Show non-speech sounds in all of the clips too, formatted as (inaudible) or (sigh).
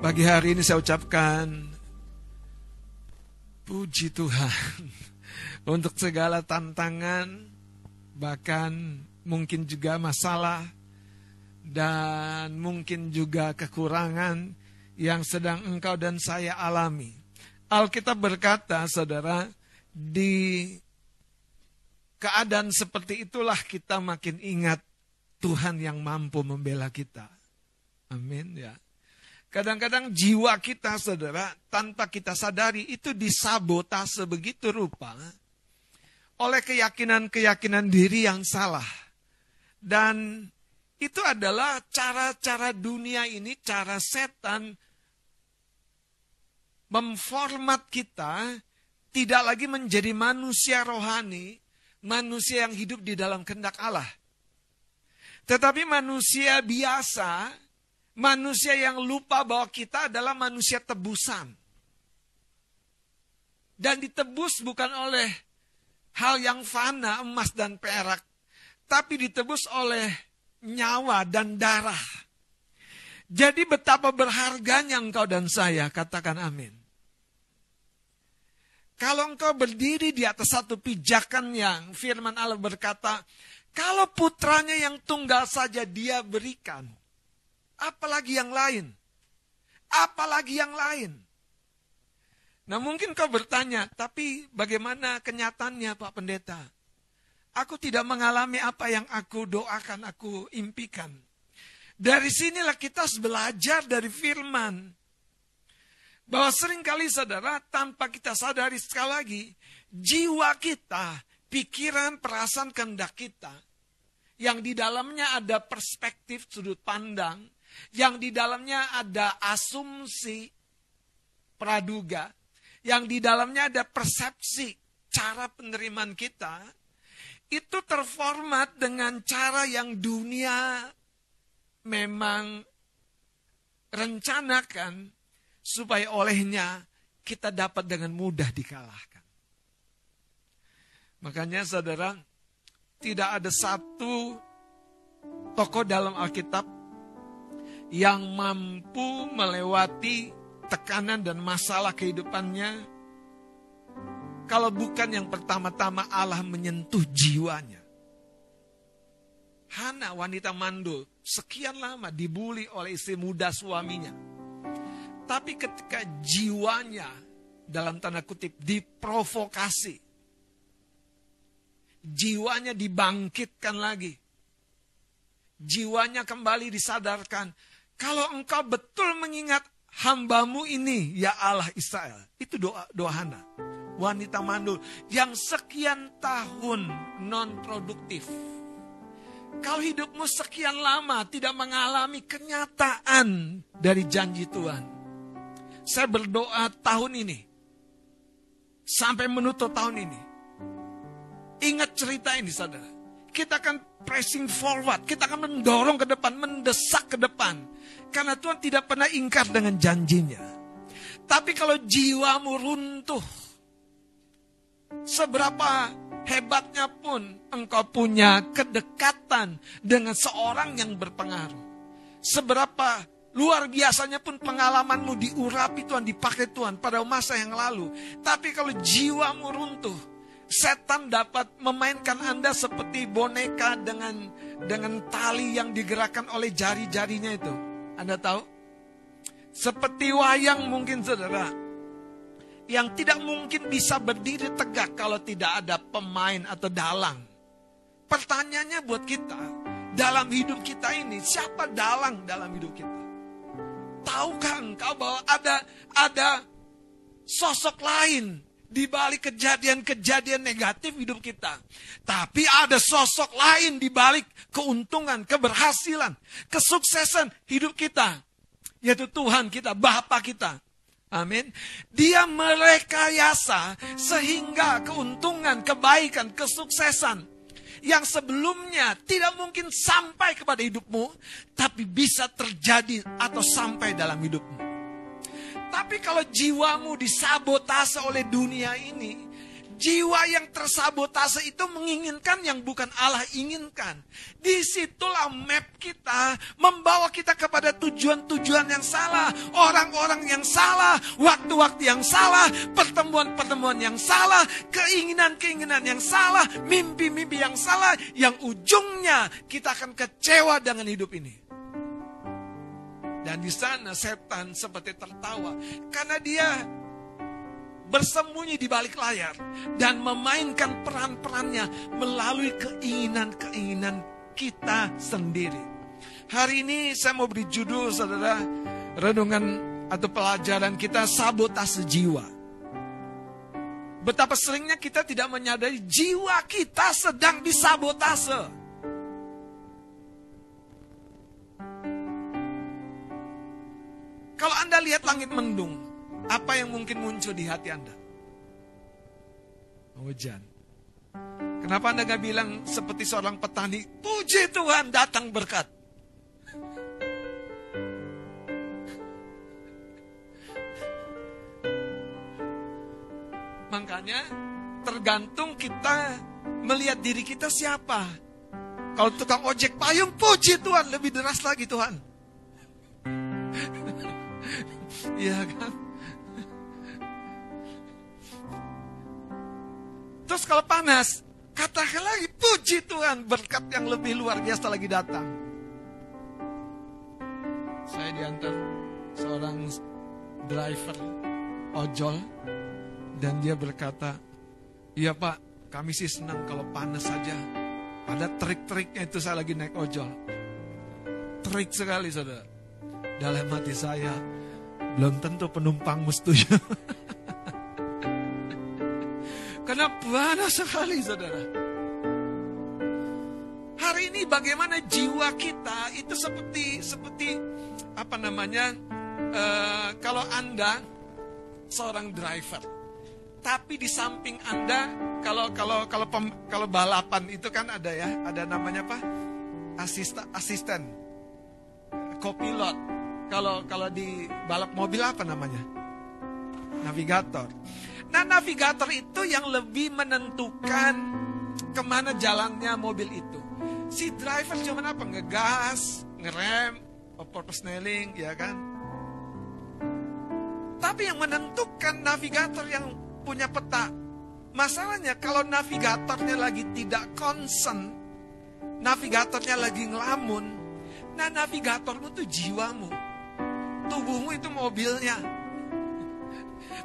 Pagi hari ini saya ucapkan puji Tuhan (laughs) untuk segala tantangan, bahkan mungkin juga masalah, dan mungkin juga kekurangan yang sedang engkau dan saya alami. Alkitab berkata, saudara, di keadaan seperti itulah kita makin ingat Tuhan yang mampu membela kita. Amin ya. Kadang-kadang jiwa kita, saudara, tanpa kita sadari itu disabotase begitu rupa oleh keyakinan-keyakinan diri yang salah. Dan itu adalah cara-cara dunia ini, cara setan memformat kita tidak lagi menjadi manusia rohani, manusia yang hidup di dalam kehendak Allah. Tetapi manusia biasa Manusia yang lupa bahwa kita adalah manusia tebusan. Dan ditebus bukan oleh hal yang fana, emas dan perak. Tapi ditebus oleh nyawa dan darah. Jadi betapa berharganya engkau dan saya, katakan amin. Kalau engkau berdiri di atas satu pijakan yang firman Allah berkata, kalau putranya yang tunggal saja dia berikan, Apalagi yang lain? Apalagi yang lain? Nah mungkin kau bertanya, tapi bagaimana kenyataannya Pak Pendeta? Aku tidak mengalami apa yang aku doakan, aku impikan. Dari sinilah kita harus belajar dari firman. Bahwa sering kali saudara, tanpa kita sadari sekali lagi, jiwa kita, pikiran, perasaan, kehendak kita, yang di dalamnya ada perspektif sudut pandang, yang di dalamnya ada asumsi praduga, yang di dalamnya ada persepsi cara penerimaan kita, itu terformat dengan cara yang dunia memang rencanakan supaya olehnya kita dapat dengan mudah dikalahkan. Makanya saudara, tidak ada satu tokoh dalam Alkitab yang mampu melewati tekanan dan masalah kehidupannya, kalau bukan yang pertama-tama Allah menyentuh jiwanya. Hana wanita mandul sekian lama dibully oleh istri muda suaminya. Tapi ketika jiwanya dalam tanda kutip diprovokasi. Jiwanya dibangkitkan lagi. Jiwanya kembali disadarkan kalau engkau betul mengingat hambamu ini, ya Allah Israel. Itu doa, doa Hana. Wanita mandul yang sekian tahun non produktif. Kalau hidupmu sekian lama tidak mengalami kenyataan dari janji Tuhan. Saya berdoa tahun ini. Sampai menutup tahun ini. Ingat cerita ini saudara. Kita akan pressing forward. Kita akan mendorong ke depan, mendesak ke depan karena Tuhan tidak pernah ingkar dengan janjinya. Tapi kalau jiwamu runtuh, seberapa hebatnya pun engkau punya kedekatan dengan seorang yang berpengaruh. Seberapa luar biasanya pun pengalamanmu diurapi Tuhan, dipakai Tuhan pada masa yang lalu. Tapi kalau jiwamu runtuh, setan dapat memainkan Anda seperti boneka dengan dengan tali yang digerakkan oleh jari-jarinya itu. Anda tahu? Seperti wayang mungkin saudara. Yang tidak mungkin bisa berdiri tegak kalau tidak ada pemain atau dalang. Pertanyaannya buat kita, dalam hidup kita ini, siapa dalang dalam hidup kita? Tahukah engkau bahwa ada ada sosok lain di balik kejadian-kejadian negatif hidup kita. Tapi ada sosok lain di balik keuntungan, keberhasilan, kesuksesan hidup kita. Yaitu Tuhan kita, Bapa kita. Amin. Dia merekayasa sehingga keuntungan, kebaikan, kesuksesan yang sebelumnya tidak mungkin sampai kepada hidupmu, tapi bisa terjadi atau sampai dalam hidupmu. Tapi kalau jiwamu disabotase oleh dunia ini, Jiwa yang tersabotase itu menginginkan yang bukan Allah inginkan. Di situlah map kita membawa kita kepada tujuan-tujuan yang salah. Orang-orang yang salah, waktu-waktu yang salah, pertemuan-pertemuan yang salah, keinginan-keinginan yang salah, mimpi-mimpi yang salah. Yang ujungnya kita akan kecewa dengan hidup ini. Dan di sana setan seperti tertawa. Karena dia bersembunyi di balik layar dan memainkan peran-perannya melalui keinginan-keinginan kita sendiri. Hari ini saya mau beri judul saudara renungan atau pelajaran kita sabotase jiwa. Betapa seringnya kita tidak menyadari jiwa kita sedang disabotase. Kalau Anda lihat langit mendung, apa yang mungkin muncul di hati Anda? Hujan. Kenapa Anda gak bilang seperti seorang petani, puji Tuhan datang berkat. Makanya tergantung kita melihat diri kita siapa. Kalau tukang ojek payung, puji Tuhan, lebih deras lagi Tuhan. Iya kan? Terus kalau panas, katakan lagi, puji Tuhan, berkat yang lebih luar biasa lagi datang. Saya diantar seorang driver ojol, dan dia berkata, iya pak, kami sih senang kalau panas saja. Ada trik-triknya itu saya lagi naik ojol. Trik sekali saudara. Dalam hati saya, belum tentu penumpang setuju. (laughs) Karena banyak sekali saudara. Hari ini bagaimana jiwa kita itu seperti seperti apa namanya? Uh, kalau Anda seorang driver, tapi di samping Anda kalau kalau kalau pem, kalau balapan itu kan ada ya, ada namanya apa? Asisten asisten. Kopilot. Kalau kalau di balap mobil apa namanya? Navigator. Nah navigator itu yang lebih menentukan ke mana jalannya mobil itu. Si driver cuma apa? Ngegas, ngerem, snelling, ya kan? Tapi yang menentukan navigator yang punya peta. Masalahnya kalau navigatornya lagi tidak concern, navigatornya lagi ngelamun, nah navigatormu itu jiwamu. Tubuhmu itu mobilnya.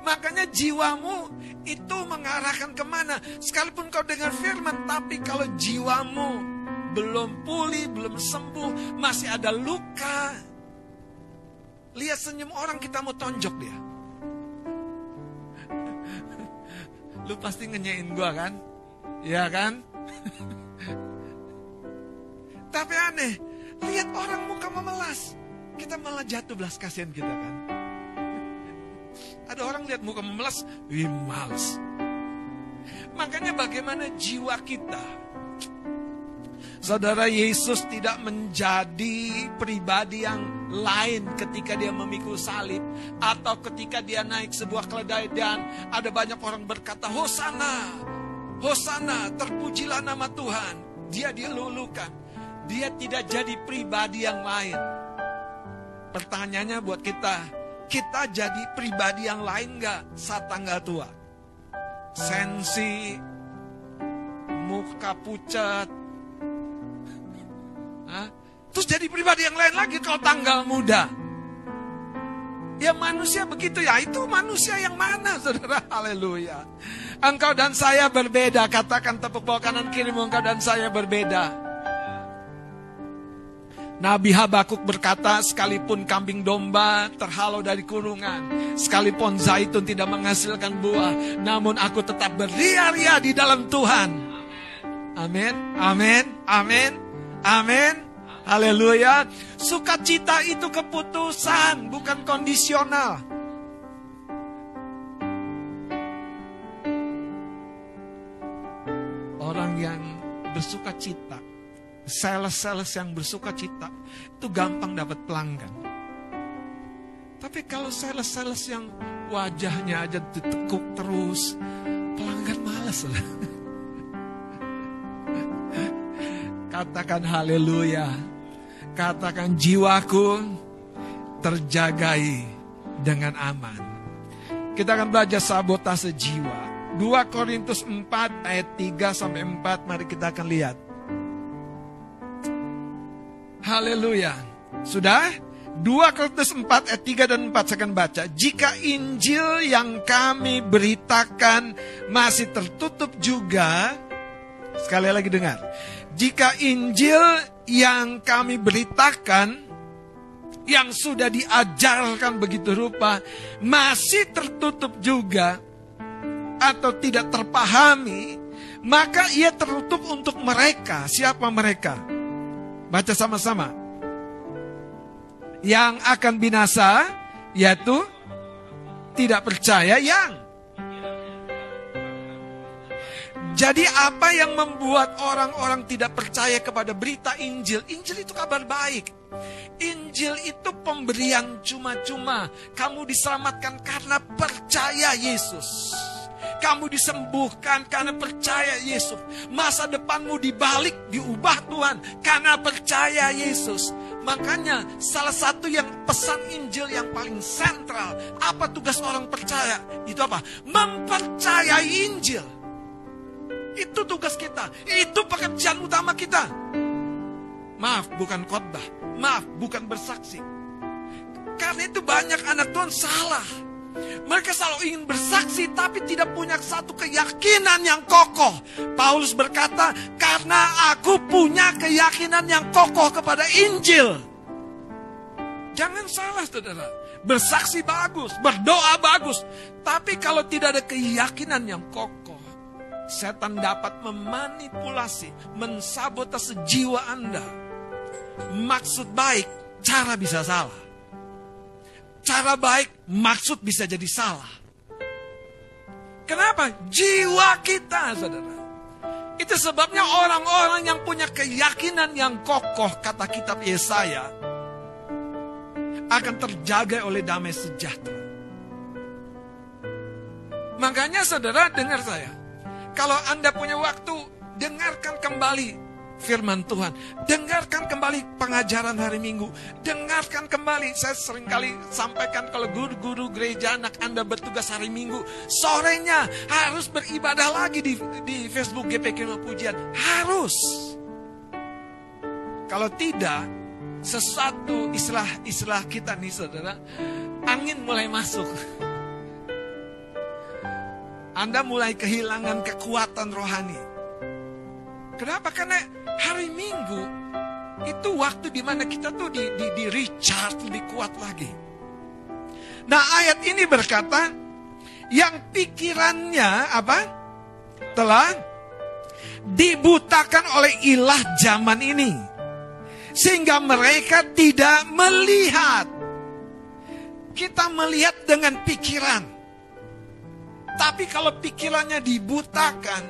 Makanya jiwamu itu mengarahkan ke mana. Sekalipun kau dengar firman, tapi kalau jiwamu belum pulih, belum sembuh, masih ada luka. Lihat senyum orang kita mau tonjok dia. Lu pasti ngenyain gua kan? Ya kan? (laughs) Tapi aneh, lihat orang muka memelas. Kita malah jatuh belas kasihan kita kan. Ada orang lihat muka memelas, wih males. Makanya bagaimana jiwa kita Saudara Yesus tidak menjadi pribadi yang lain ketika dia memikul salib atau ketika dia naik sebuah keledai dan ada banyak orang berkata Hosana, Hosana, terpujilah nama Tuhan. Dia dilulukan. Dia tidak jadi pribadi yang lain. Pertanyaannya buat kita, kita jadi pribadi yang lain gak saat tanggal tua? Sensi, muka pucat, Hah? terus jadi pribadi yang lain lagi kalau tanggal muda. Ya manusia begitu ya, itu manusia yang mana (laughs) saudara, haleluya. Engkau dan saya berbeda, katakan tepuk bawah kanan kiri engkau dan saya berbeda. Nabi Habakuk berkata, sekalipun kambing domba terhalau dari kurungan, sekalipun zaitun tidak menghasilkan buah, namun aku tetap beria-ria di dalam Tuhan. Amin, amin, amin, amin. Haleluya. Sukacita itu keputusan, bukan kondisional. Orang yang bersuka cita sales-sales yang bersuka cita itu gampang dapat pelanggan. Tapi kalau sales-sales yang wajahnya aja ditekuk terus, pelanggan malas lepas. (laughs) Katakan haleluya. Katakan jiwaku terjagai dengan aman. Kita akan belajar sabotase jiwa. 2 Korintus 4 ayat 3 sampai 4 mari kita akan lihat. Haleluya. Sudah? 2 Korintus 4 ayat 3 dan 4 saya akan baca. Jika Injil yang kami beritakan masih tertutup juga, sekali lagi dengar. Jika Injil yang kami beritakan yang sudah diajarkan begitu rupa masih tertutup juga atau tidak terpahami, maka ia tertutup untuk mereka. Siapa mereka? Baca sama-sama. Yang akan binasa yaitu tidak percaya yang Jadi apa yang membuat orang-orang tidak percaya kepada berita Injil? Injil itu kabar baik. Injil itu pemberian cuma-cuma. Kamu diselamatkan karena percaya Yesus. Kamu disembuhkan karena percaya Yesus. Masa depanmu dibalik, diubah Tuhan karena percaya Yesus. Makanya salah satu yang pesan Injil yang paling sentral, apa tugas orang percaya? Itu apa? Mempercayai Injil. Itu tugas kita. Itu pekerjaan utama kita. Maaf, bukan khotbah. Maaf, bukan bersaksi. Karena itu banyak anak Tuhan salah. Mereka selalu ingin bersaksi tapi tidak punya satu keyakinan yang kokoh. Paulus berkata, karena aku punya keyakinan yang kokoh kepada Injil. Jangan salah saudara. Bersaksi bagus, berdoa bagus. Tapi kalau tidak ada keyakinan yang kokoh, setan dapat memanipulasi, mensabotase jiwa Anda. Maksud baik, cara bisa salah. Cara baik, maksud bisa jadi salah. Kenapa? Jiwa kita, saudara. Itu sebabnya orang-orang yang punya keyakinan yang kokoh, kata kitab Yesaya, akan terjaga oleh damai sejahtera. Makanya saudara dengar saya, kalau Anda punya waktu, dengarkan kembali firman Tuhan. Dengarkan kembali pengajaran hari Minggu. Dengarkan kembali, saya sering kali sampaikan kalau guru-guru gereja anak Anda bertugas hari Minggu. Sorenya harus beribadah lagi di, di Facebook GPK Pujian. Harus. Kalau tidak, sesuatu istilah-istilah kita nih saudara, angin mulai masuk. Anda mulai kehilangan kekuatan rohani. Kenapa? Karena hari Minggu itu waktu di mana kita tuh di, di, di recharge lebih kuat lagi. Nah ayat ini berkata, yang pikirannya apa? Telah dibutakan oleh ilah zaman ini. Sehingga mereka tidak melihat. Kita melihat dengan pikiran. Tapi kalau pikirannya dibutakan,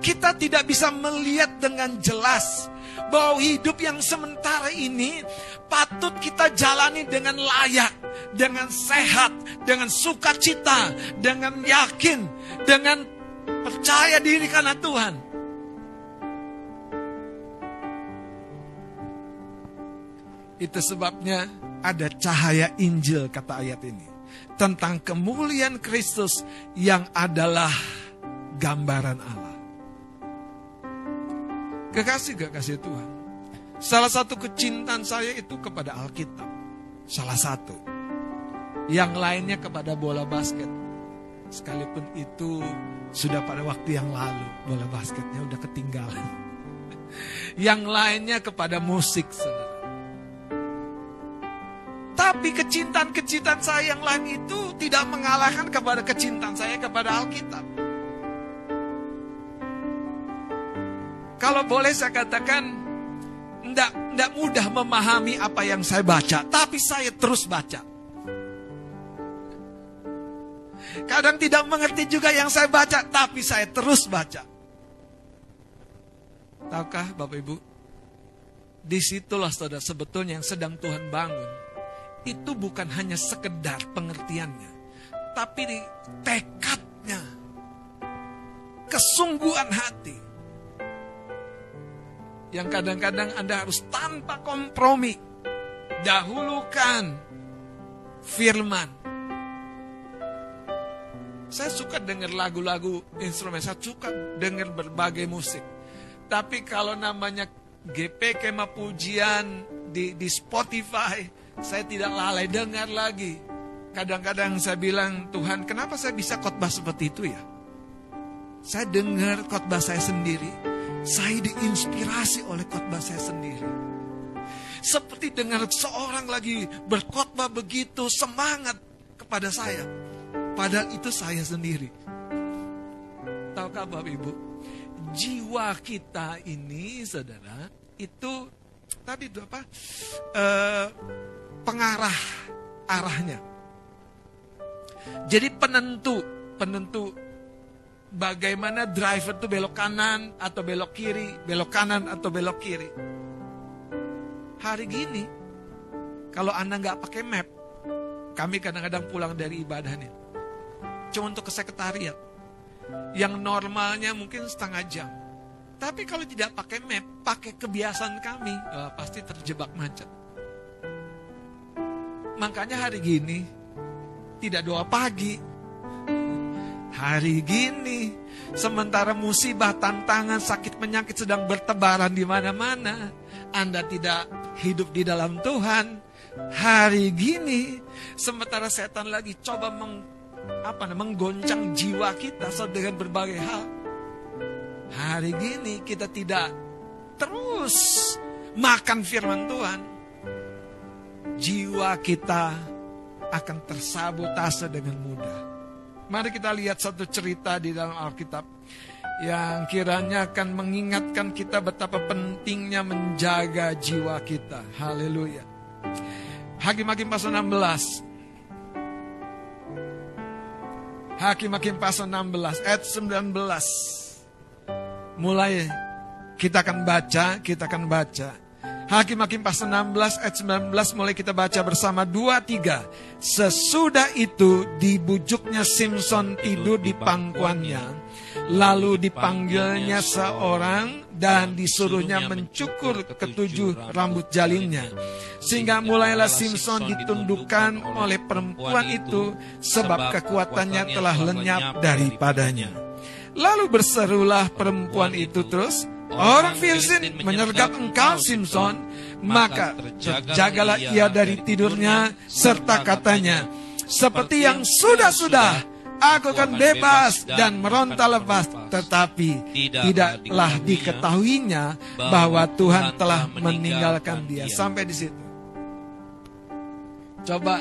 kita tidak bisa melihat dengan jelas bahwa hidup yang sementara ini patut kita jalani dengan layak, dengan sehat, dengan sukacita, dengan yakin, dengan percaya diri karena Tuhan. Itu sebabnya ada cahaya Injil kata ayat ini tentang kemuliaan Kristus yang adalah gambaran Allah. Kekasih gak kasih Tuhan. Salah satu kecintaan saya itu kepada Alkitab. Salah satu. Yang lainnya kepada bola basket. Sekalipun itu sudah pada waktu yang lalu. Bola basketnya udah ketinggalan. (laughs) Yang lainnya kepada musik, saudara. Tapi kecintaan-kecintaan saya yang lain itu tidak mengalahkan kepada kecintaan saya kepada Alkitab. Kalau boleh saya katakan, tidak tidak mudah memahami apa yang saya baca, tapi saya terus baca. Kadang tidak mengerti juga yang saya baca, tapi saya terus baca. Tahukah Bapak Ibu? Di situlah saudara sebetulnya yang sedang Tuhan bangun itu bukan hanya sekedar pengertiannya, tapi di tekadnya. kesungguhan hati. Yang kadang-kadang Anda harus tanpa kompromi. Dahulukan firman. Saya suka dengar lagu-lagu instrumen, saya suka dengar berbagai musik. Tapi kalau namanya GP Kema Pujian di, di Spotify, saya tidak lalai dengar lagi. Kadang-kadang saya bilang, Tuhan kenapa saya bisa khotbah seperti itu ya? Saya dengar khotbah saya sendiri. Saya diinspirasi oleh khotbah saya sendiri. Seperti dengar seorang lagi berkhotbah begitu semangat kepada saya. Padahal itu saya sendiri. Tahukah Bapak Ibu? Jiwa kita ini, saudara, itu tadi itu apa? E, pengarah arahnya. Jadi penentu, penentu bagaimana driver itu belok kanan atau belok kiri, belok kanan atau belok kiri. Hari gini, kalau Anda nggak pakai map, kami kadang-kadang pulang dari ibadah nih. Cuma untuk ke sekretariat. Yang normalnya mungkin setengah jam. Tapi kalau tidak pakai map, pakai kebiasaan kami, oh, pasti terjebak macet. Makanya hari gini, tidak doa pagi. Hari gini, sementara musibah, tantangan, sakit penyakit sedang bertebaran di mana-mana. Anda tidak hidup di dalam Tuhan. Hari gini, sementara setan lagi coba meng, apa menggoncang jiwa kita dengan berbagai hal. Hari gini kita tidak terus makan firman Tuhan. Jiwa kita akan tersabotase dengan mudah. Mari kita lihat satu cerita di dalam Alkitab yang kiranya akan mengingatkan kita betapa pentingnya menjaga jiwa kita. Haleluya. Hakim-hakim pasal 16. Hakim-hakim pasal 16 ayat 19. Mulai kita akan baca, kita akan baca. Hakim-Hakim pasal 16 ayat 19 mulai kita baca bersama 2 3. Sesudah itu dibujuknya Simpson tidur di pangkuannya. Lalu dipanggilnya seorang dan disuruhnya mencukur ketujuh rambut jalinnya. Sehingga mulailah Simpson ditundukkan oleh perempuan itu sebab kekuatannya telah lenyap daripadanya. Lalu berserulah perempuan itu terus, Orang Filistin menyergap engkau Simpson, maka terjagalah ia dari tidurnya serta katanya, seperti yang sudah-sudah aku akan bebas dan meronta lepas, tetapi tidaklah diketahuinya bahwa Tuhan telah meninggalkan dia. Sampai di situ. Coba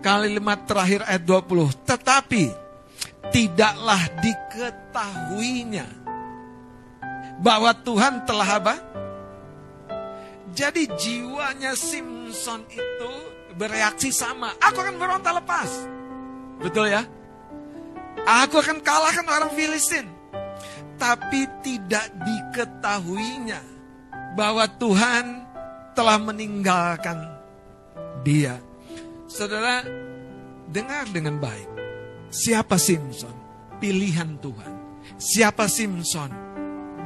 kalimat terakhir ayat 20, tetapi tidaklah diketahuinya bahwa Tuhan telah apa? Jadi jiwanya Simpson itu bereaksi sama. Aku akan berontak lepas. Betul ya? Aku akan kalahkan orang Filistin. Tapi tidak diketahuinya bahwa Tuhan telah meninggalkan dia. Saudara, dengar dengan baik. Siapa Simpson? Pilihan Tuhan. Siapa Simpson?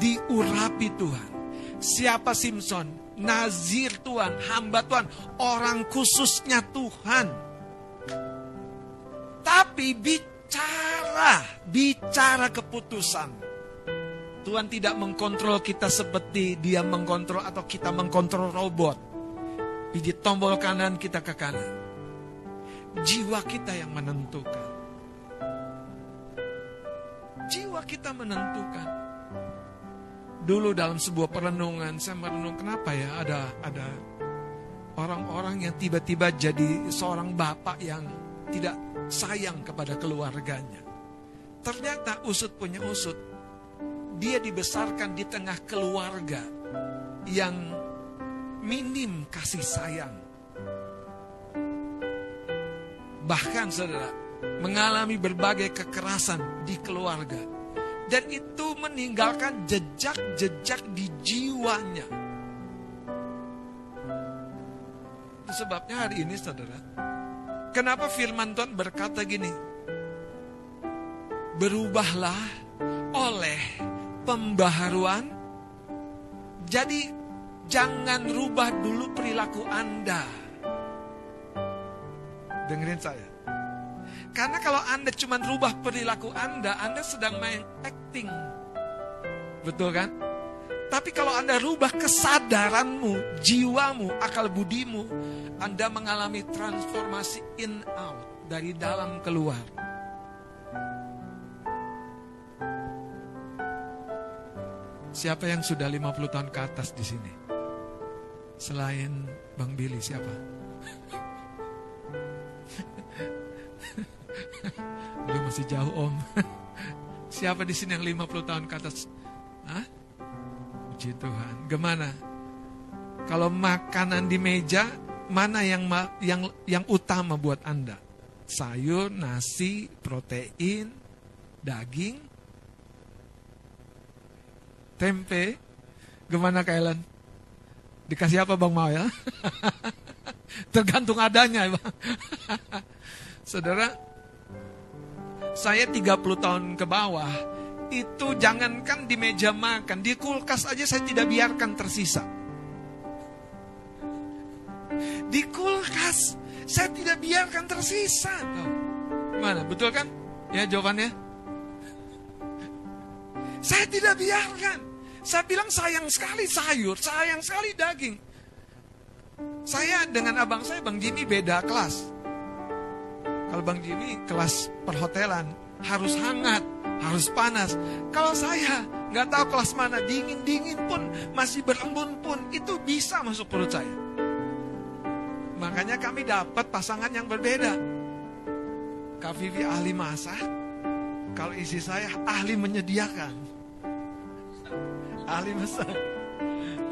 Diurapi Tuhan. Siapa Simpson? Nazir Tuhan, hamba Tuhan, orang khususnya Tuhan. Tapi bicara, bicara keputusan. Tuhan tidak mengkontrol kita seperti dia mengkontrol atau kita mengkontrol robot. Pijit tombol kanan, kita ke kanan. Jiwa kita yang menentukan. Jiwa kita menentukan. Dulu dalam sebuah perenungan saya merenung kenapa ya ada ada orang-orang yang tiba-tiba jadi seorang bapak yang tidak sayang kepada keluarganya. Ternyata usut punya usut. Dia dibesarkan di tengah keluarga yang minim kasih sayang. Bahkan saudara, mengalami berbagai kekerasan di keluarga dan itu meninggalkan jejak-jejak di jiwanya. Itu sebabnya hari ini saudara, kenapa firman Tuhan berkata gini, berubahlah oleh pembaharuan. Jadi jangan rubah dulu perilaku Anda. Dengerin saya. Karena kalau Anda cuma rubah perilaku Anda, Anda sedang main acting. Betul kan? Tapi kalau Anda rubah kesadaranmu, jiwamu, akal budimu, Anda mengalami transformasi in out, dari dalam keluar. Siapa yang sudah 50 tahun ke atas di sini? Selain Bang Billy, siapa? (laughs) Lu masih jauh om. (laughs) Siapa di sini yang 50 tahun ke atas? Hah? Puji Tuhan. Gimana? Kalau makanan di meja, mana yang yang yang utama buat Anda? Sayur, nasi, protein, daging, tempe. Gimana Kailan? Dikasih apa Bang Mau ya? (laughs) Tergantung adanya, Bang. Saudara, saya 30 tahun ke bawah, itu jangankan di meja makan, di kulkas aja saya tidak biarkan tersisa. Di kulkas saya tidak biarkan tersisa. Oh, gimana? Betul kan? Ya jawabannya. Saya tidak biarkan. Saya bilang sayang sekali sayur, sayang sekali daging. Saya dengan abang saya, Bang Jimmy beda kelas. Kalau Bang Jimmy kelas perhotelan harus hangat harus panas. Kalau saya nggak tahu kelas mana, dingin-dingin pun, masih berembun pun, itu bisa masuk perut saya. Makanya kami dapat pasangan yang berbeda. Kak Vivi ahli masak, kalau isi saya ahli menyediakan. Ahli masak.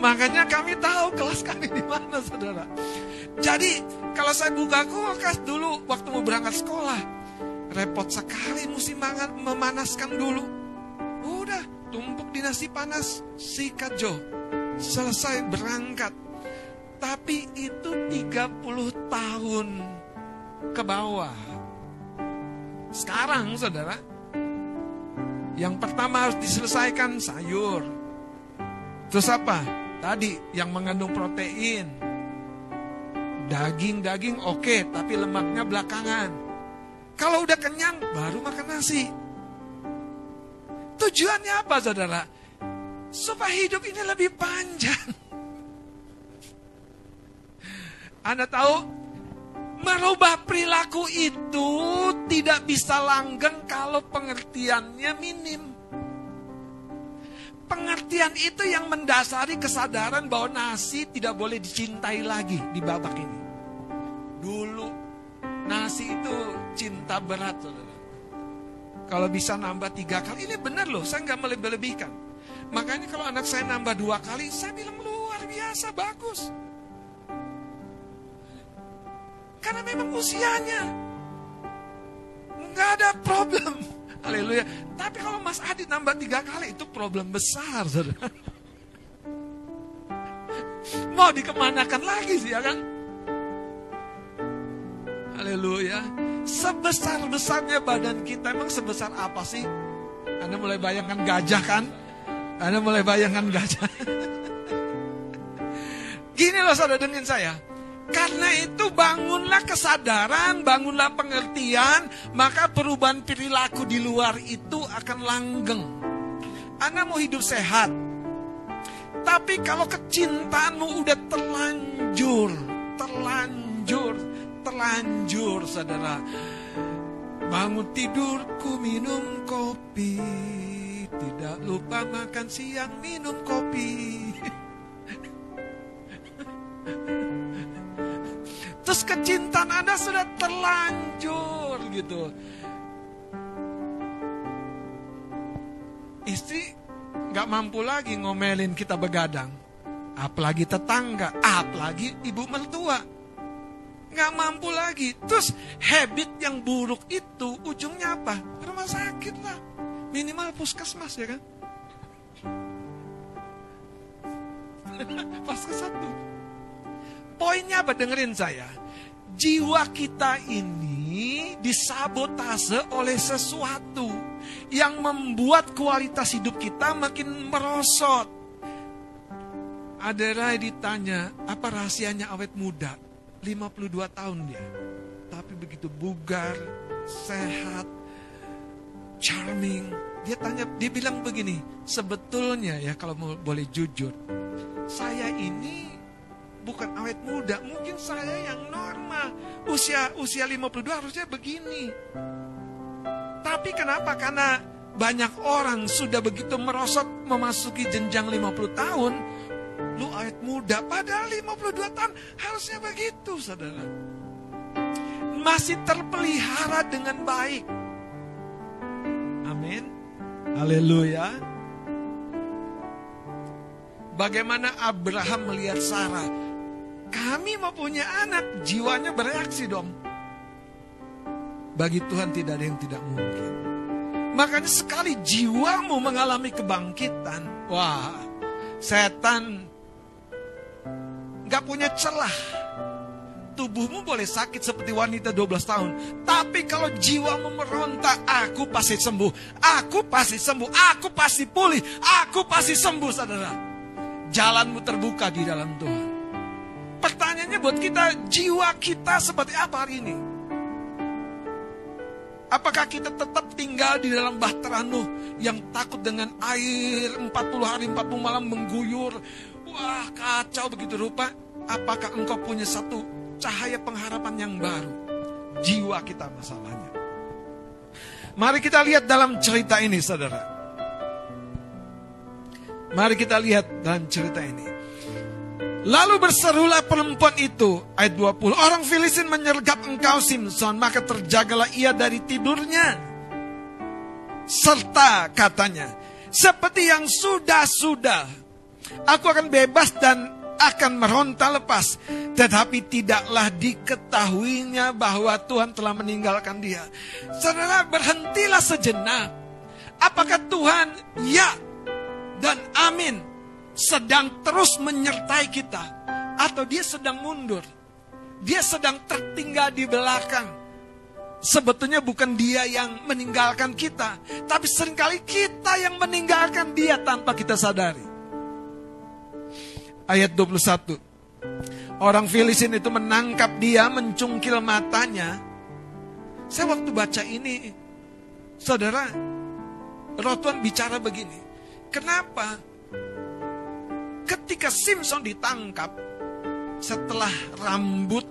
Makanya kami tahu kelas kami di mana, saudara. Jadi, kalau saya buka kulkas dulu waktu mau berangkat sekolah, Repot sekali mesti mangan, memanaskan dulu. Udah, tumpuk di nasi panas, sikat Jo. Selesai berangkat. Tapi itu 30 tahun ke bawah. Sekarang saudara, yang pertama harus diselesaikan sayur. Terus apa? Tadi yang mengandung protein. Daging-daging oke, okay, tapi lemaknya belakangan. Kalau udah kenyang, baru makan nasi. Tujuannya apa saudara? Supaya hidup ini lebih panjang. Anda tahu, merubah perilaku itu tidak bisa langgeng kalau pengertiannya minim. Pengertian itu yang mendasari kesadaran bahwa nasi tidak boleh dicintai lagi di babak ini. Dulu Nasi itu cinta berat. Kalau bisa nambah tiga kali, ini benar loh, saya nggak melebih-lebihkan. Makanya kalau anak saya nambah dua kali, saya bilang luar biasa, bagus. Karena memang usianya. Nggak ada problem. Haleluya. Tapi kalau Mas Adit nambah tiga kali, itu problem besar, saudara. (laughs) Mau dikemanakan lagi sih, ya kan? Haleluya. Sebesar-besarnya badan kita, emang sebesar apa sih? Anda mulai bayangkan gajah kan? Anda mulai bayangkan gajah. (laughs) Gini loh saudara dengan saya. Karena itu bangunlah kesadaran, bangunlah pengertian, maka perubahan perilaku di luar itu akan langgeng. Anda mau hidup sehat. Tapi kalau kecintaanmu udah terlanjur, terlanjur, terlanjur saudara Bangun tidurku minum kopi Tidak lupa makan siang minum kopi (laughs) Terus kecintaan Anda sudah terlanjur gitu Istri gak mampu lagi ngomelin kita begadang Apalagi tetangga, apalagi ibu mertua nggak mampu lagi. Terus habit yang buruk itu ujungnya apa? Rumah sakit lah. Minimal puskesmas ya kan? (laughs) Ke satu. Poinnya apa? Dengerin saya. Jiwa kita ini disabotase oleh sesuatu yang membuat kualitas hidup kita makin merosot. Ada Rai ditanya, apa rahasianya awet muda? 52 tahun dia. Tapi begitu bugar, sehat, charming. Dia tanya, dia bilang begini, sebetulnya ya kalau boleh jujur, saya ini bukan awet muda, mungkin saya yang normal. Usia usia 52 harusnya begini. Tapi kenapa? Karena banyak orang sudah begitu merosot memasuki jenjang 50 tahun, lu awet muda, padahal 52 tahun harusnya begitu, saudara. Masih terpelihara dengan baik. Amin. Haleluya. Bagaimana Abraham melihat Sarah? Kami mau punya anak, jiwanya bereaksi dong. Bagi Tuhan tidak ada yang tidak mungkin. Makanya sekali jiwamu mengalami kebangkitan, wah, setan gak punya celah. Tubuhmu boleh sakit seperti wanita 12 tahun. Tapi kalau jiwamu meronta, aku pasti sembuh. Aku pasti sembuh. Aku pasti pulih. Aku pasti sembuh, saudara. Jalanmu terbuka di dalam Tuhan. Pertanyaannya buat kita, jiwa kita seperti apa hari ini? Apakah kita tetap tinggal di dalam bahtera Nuh yang takut dengan air 40 hari 40 malam mengguyur? Wah kacau begitu rupa. Apakah engkau punya satu cahaya pengharapan yang baru? Jiwa kita masalahnya. Mari kita lihat dalam cerita ini saudara. Mari kita lihat dalam cerita ini. Lalu berserulah perempuan itu, ayat 20, orang Filistin menyergap engkau Simpson, maka terjagalah ia dari tidurnya. Serta katanya, seperti yang sudah-sudah, aku akan bebas dan akan meronta lepas. Tetapi tidaklah diketahuinya bahwa Tuhan telah meninggalkan dia. Saudara berhentilah sejenak. Apakah Tuhan? Ya. Dan amin sedang terus menyertai kita, atau dia sedang mundur, dia sedang tertinggal di belakang. Sebetulnya bukan dia yang meninggalkan kita, tapi sering kali kita yang meninggalkan dia tanpa kita sadari. Ayat 21. Orang Filistin itu menangkap dia, mencungkil matanya. Saya waktu baca ini, saudara, Rotuan bicara begini. Kenapa ketika Simpson ditangkap, setelah rambut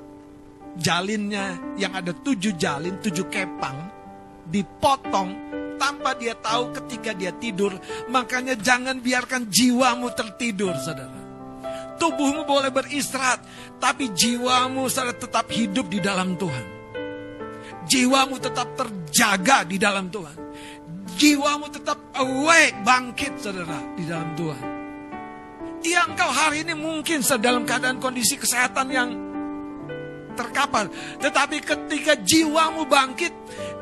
jalinnya yang ada tujuh jalin, tujuh kepang, dipotong tanpa dia tahu ketika dia tidur. Makanya jangan biarkan jiwamu tertidur, saudara. Tubuhmu boleh beristirahat, tapi jiwamu saudara tetap hidup di dalam Tuhan. Jiwamu tetap terjaga di dalam Tuhan. Jiwamu tetap awake, bangkit saudara di dalam Tuhan. Ya engkau hari ini mungkin dalam keadaan kondisi kesehatan yang terkapar. Tetapi ketika jiwamu bangkit,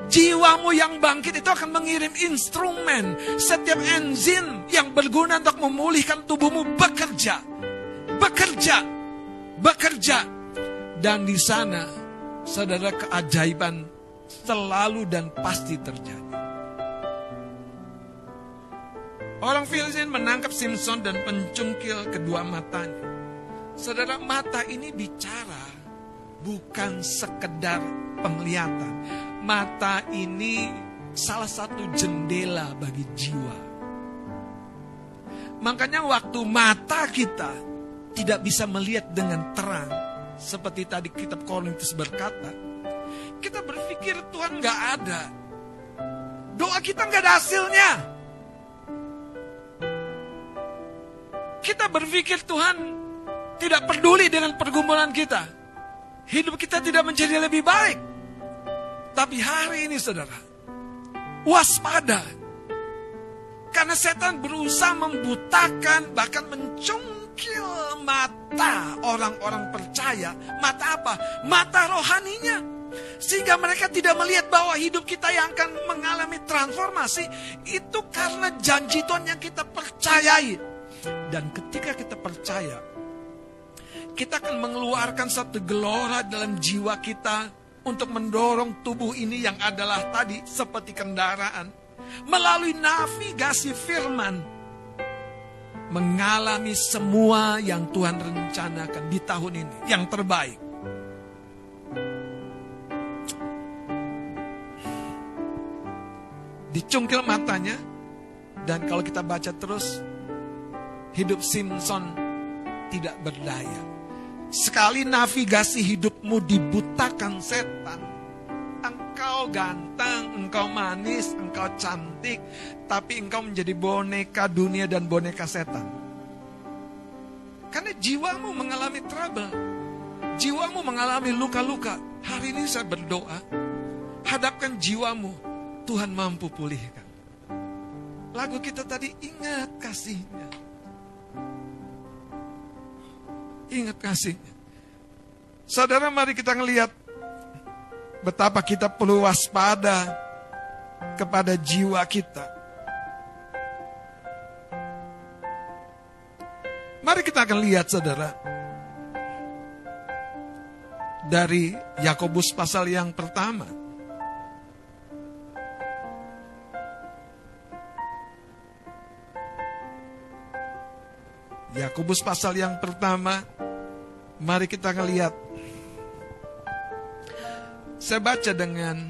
jiwamu yang bangkit itu akan mengirim instrumen. Setiap enzim yang berguna untuk memulihkan tubuhmu bekerja. Bekerja. Bekerja. Dan di sana, saudara keajaiban selalu dan pasti terjadi. Orang Filistin menangkap Simpson dan pencungkil kedua matanya. Saudara, mata ini bicara bukan sekedar penglihatan. Mata ini salah satu jendela bagi jiwa. Makanya waktu mata kita tidak bisa melihat dengan terang, seperti tadi kitab Korintus berkata, kita berpikir Tuhan nggak ada. Doa kita nggak ada hasilnya. Kita berpikir Tuhan tidak peduli dengan pergumulan kita. Hidup kita tidak menjadi lebih baik. Tapi hari ini saudara, waspada. Karena setan berusaha membutakan, bahkan mencungkil mata orang-orang percaya. Mata apa? Mata rohaninya. Sehingga mereka tidak melihat bahwa hidup kita yang akan mengalami transformasi itu karena janji Tuhan yang kita percayai. Dan ketika kita percaya, kita akan mengeluarkan satu gelora dalam jiwa kita untuk mendorong tubuh ini yang adalah tadi seperti kendaraan. melalui navigasi firman mengalami semua yang Tuhan rencanakan di tahun ini yang terbaik. Dicungkil matanya dan kalau kita baca terus hidup Simpson tidak berdaya. Sekali navigasi hidupmu dibutakan setan, engkau ganteng, engkau manis, engkau cantik, tapi engkau menjadi boneka dunia dan boneka setan. Karena jiwamu mengalami trouble, jiwamu mengalami luka-luka. Hari ini saya berdoa, hadapkan jiwamu, Tuhan mampu pulihkan. Lagu kita tadi ingat kasihnya. Ingat kasihnya. Saudara mari kita ngelihat betapa kita perlu waspada kepada jiwa kita. Mari kita akan lihat saudara. Dari Yakobus pasal yang pertama. Yakobus pasal yang pertama Mari kita ngeliat. Saya baca dengan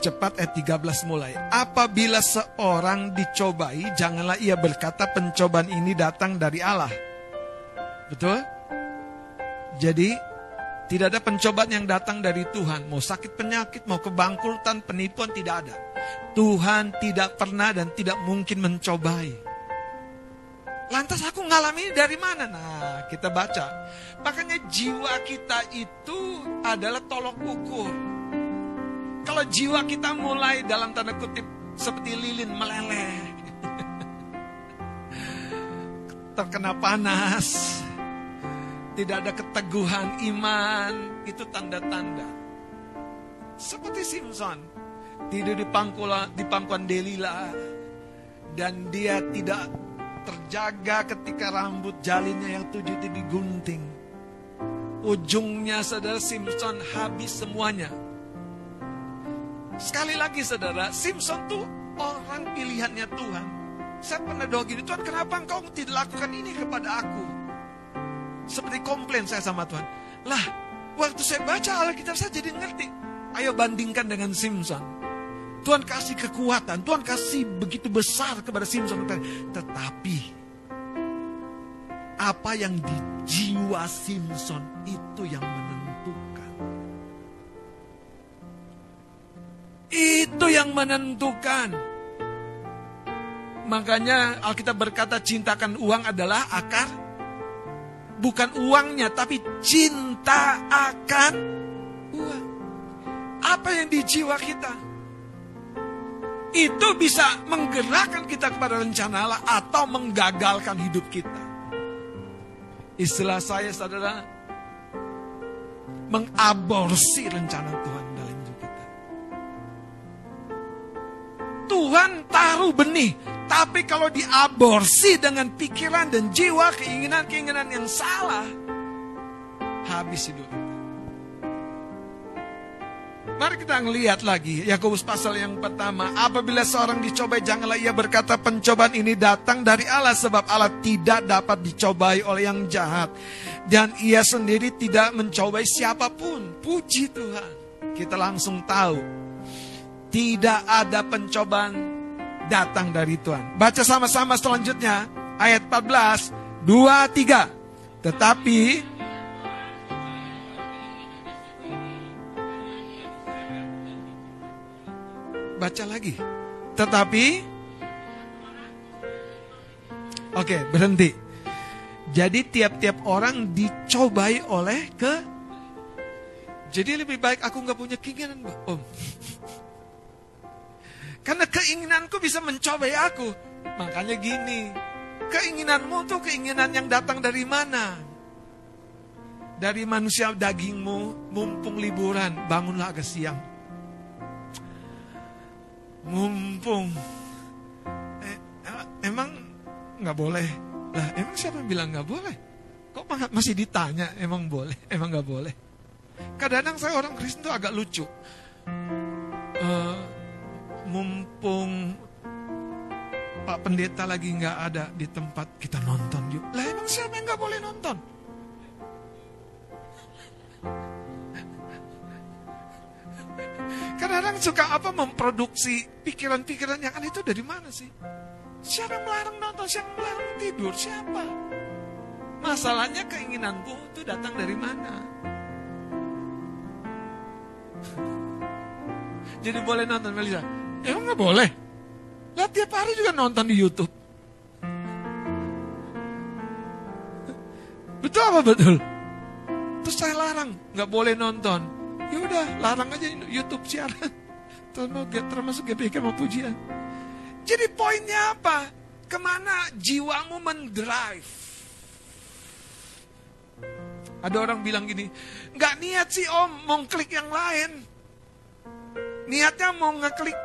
cepat ayat 13 mulai. Apabila seorang dicobai, janganlah ia berkata pencobaan ini datang dari Allah. Betul? Jadi, tidak ada pencobaan yang datang dari Tuhan. Mau sakit penyakit, mau kebangkrutan, penipuan, tidak ada. Tuhan tidak pernah dan tidak mungkin mencobai. Lantas aku ngalami dari mana? Nah, kita baca. Makanya jiwa kita itu adalah tolok ukur. Kalau jiwa kita mulai dalam tanda kutip seperti lilin meleleh. (laughs) Terkena panas. Tidak ada keteguhan iman. Itu tanda-tanda. Seperti Simpson. Tidur di pangkuan, di pangkuan Delila. Dan dia tidak terjaga ketika rambut jalinnya yang tujuh itu digunting. Ujungnya saudara Simpson habis semuanya. Sekali lagi saudara, Simpson tuh orang pilihannya Tuhan. Saya pernah doa gini, Tuhan kenapa engkau tidak lakukan ini kepada aku? Seperti komplain saya sama Tuhan. Lah, waktu saya baca Alkitab saya jadi ngerti. Ayo bandingkan dengan Simpson. Tuhan kasih kekuatan, Tuhan kasih begitu besar kepada Simpson. Tetapi apa yang di jiwa Simpson itu yang menentukan. Itu yang menentukan. Makanya Alkitab berkata cintakan uang adalah akar. Bukan uangnya, tapi cinta akan uang. Apa yang di jiwa kita? Itu bisa menggerakkan kita kepada rencana Allah atau menggagalkan hidup kita. Istilah saya saudara, mengaborsi rencana Tuhan dalam hidup kita. Tuhan taruh benih, tapi kalau diaborsi dengan pikiran dan jiwa keinginan-keinginan yang salah, habis hidup. Mari kita ngelihat lagi Yakobus pasal yang pertama. Apabila seorang dicobai janganlah ia berkata pencobaan ini datang dari Allah sebab Allah tidak dapat dicobai oleh yang jahat dan ia sendiri tidak mencobai siapa pun. Puji Tuhan. Kita langsung tahu tidak ada pencobaan datang dari Tuhan. Baca sama-sama selanjutnya ayat 14 2 3. Tetapi Baca lagi. Tetapi Oke, berhenti. Jadi tiap-tiap orang dicobai oleh ke Jadi lebih baik aku nggak punya keinginan, Om. Karena keinginanku bisa mencobai aku. Makanya gini, keinginanmu tuh keinginan yang datang dari mana? Dari manusia dagingmu, mumpung liburan, bangunlah agak siang mumpung. Eh, emang nggak boleh? Lah emang siapa yang bilang nggak boleh? Kok masih ditanya emang boleh (laughs) emang nggak boleh? Kadang-kadang saya orang Kristen tuh agak lucu. Uh, mumpung pendeta lagi nggak ada di tempat kita nonton yuk. Lah emang siapa yang nggak boleh nonton? Kadang-kadang suka apa memproduksi pikiran-pikiran yang aneh itu dari mana sih? Siapa melarang nonton? Siapa yang melarang tidur? Siapa? Masalahnya keinginanmu itu datang dari mana? (laughs) Jadi boleh nonton Melisa? Ya nggak boleh. Lah tiap hari juga nonton di YouTube. (laughs) Betul apa betul? Terus saya larang, nggak boleh nonton. Ya udah, larang aja YouTube siaran. Termasuk GPK mau pujian. Jadi poinnya apa? Ke mana jiwamu mendrive? Ada orang bilang gini, nggak niat sih om, mau klik yang lain. Niatnya mau ngeklik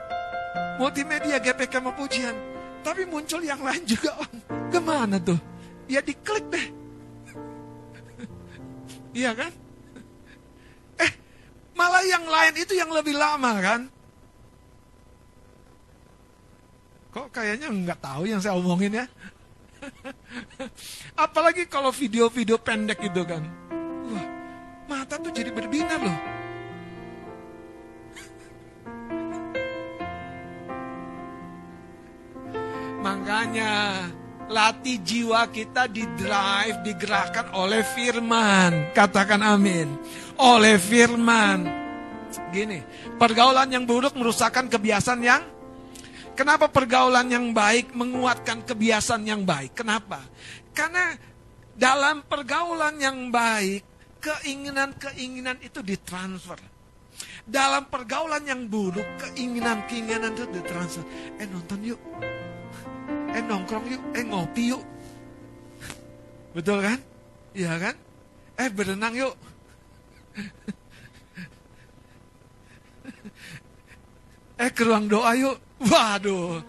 multimedia GPK mau pujian. Tapi muncul yang lain juga om. Ke mana tuh? Ya diklik deh. (laughs) iya kan? Malah yang lain itu yang lebih lama kan? Kok kayaknya nggak tahu yang saya omongin ya? (laughs) Apalagi kalau video-video pendek itu kan. Wah, mata tuh jadi berbinar loh. (laughs) Makanya latih jiwa kita di drive, digerakkan oleh firman. Katakan amin. Oleh firman. Gini, pergaulan yang buruk merusakkan kebiasaan yang Kenapa pergaulan yang baik menguatkan kebiasaan yang baik? Kenapa? Karena dalam pergaulan yang baik, keinginan-keinginan itu ditransfer. Dalam pergaulan yang buruk, keinginan-keinginan itu ditransfer. Eh nonton yuk. Eh nongkrong yuk. Eh ngopi yuk. Betul kan? Iya kan? Eh berenang yuk. eh ke ruang doa yuk. Waduh,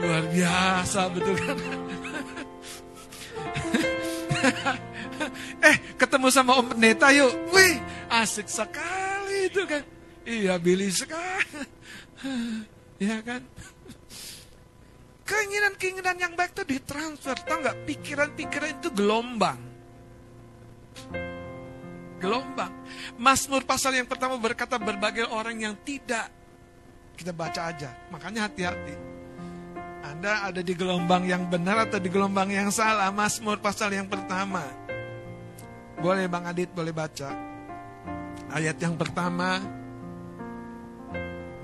luar biasa betul kan? eh, ketemu sama Om Pendeta yuk. Wih, asik sekali itu kan. Iya, Billy sekali. Iya kan? Keinginan-keinginan yang baik itu ditransfer. Tahu nggak? Pikiran-pikiran itu gelombang. Gelombang. Mazmur pasal yang pertama berkata berbagai orang yang tidak kita baca aja. Makanya hati-hati. Anda ada di gelombang yang benar atau di gelombang yang salah. Mazmur pasal yang pertama. Boleh Bang Adit, boleh baca. Ayat yang pertama.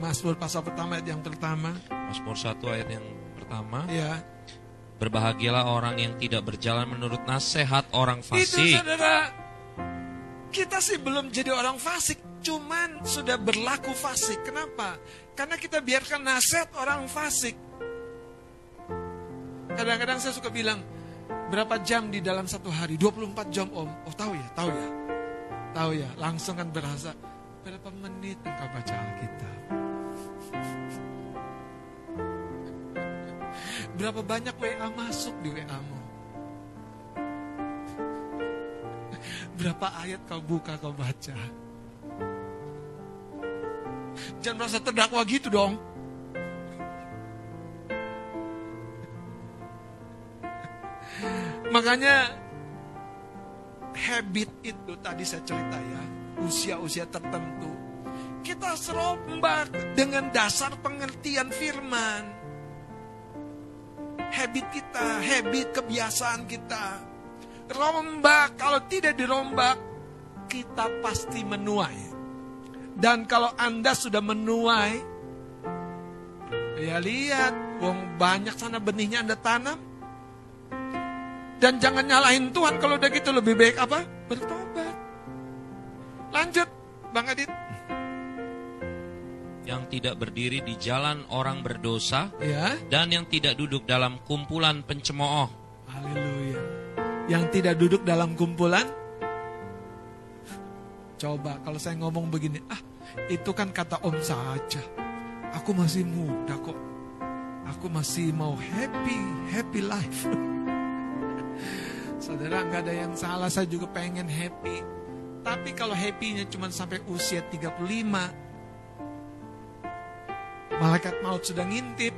Mazmur pasal pertama ayat yang pertama. Mazmur 1 ayat yang pertama. Ya. Berbahagialah orang yang tidak berjalan menurut nasihat orang fasik. Itu saudara, kita sih belum jadi orang fasik, cuman sudah berlaku fasik. Kenapa? Karena kita biarkan nasihat orang fasik. Kadang-kadang saya suka bilang, berapa jam di dalam satu hari? 24 jam om. Oh tahu ya, tahu ya. Tahu ya, langsung kan berasa, berapa menit engkau baca Alkitab? Berapa banyak WA masuk di WA-mu? Berapa ayat kau buka, kau baca? Jangan merasa terdakwa gitu dong. Makanya habit itu tadi saya cerita ya, usia-usia tertentu. Kita serombak dengan dasar pengertian firman. Habit kita, habit kebiasaan kita. Rombak, kalau tidak dirombak, kita pasti menuai. Dan kalau Anda sudah menuai, ya lihat, wong banyak sana benihnya Anda tanam. Dan jangan nyalahin Tuhan kalau udah gitu lebih baik apa? Bertobat. Lanjut, Bang Adit. Yang tidak berdiri di jalan orang berdosa Ya, dan yang tidak duduk dalam kumpulan pencemooh. haleluya. Yang tidak duduk dalam kumpulan Coba kalau saya ngomong begini, ah itu kan kata om saja. Aku masih muda kok. Aku masih mau happy, happy life. (laughs) Saudara nggak ada yang salah, saya juga pengen happy. Tapi kalau happy-nya cuma sampai usia 35, Malaikat maut sudah ngintip.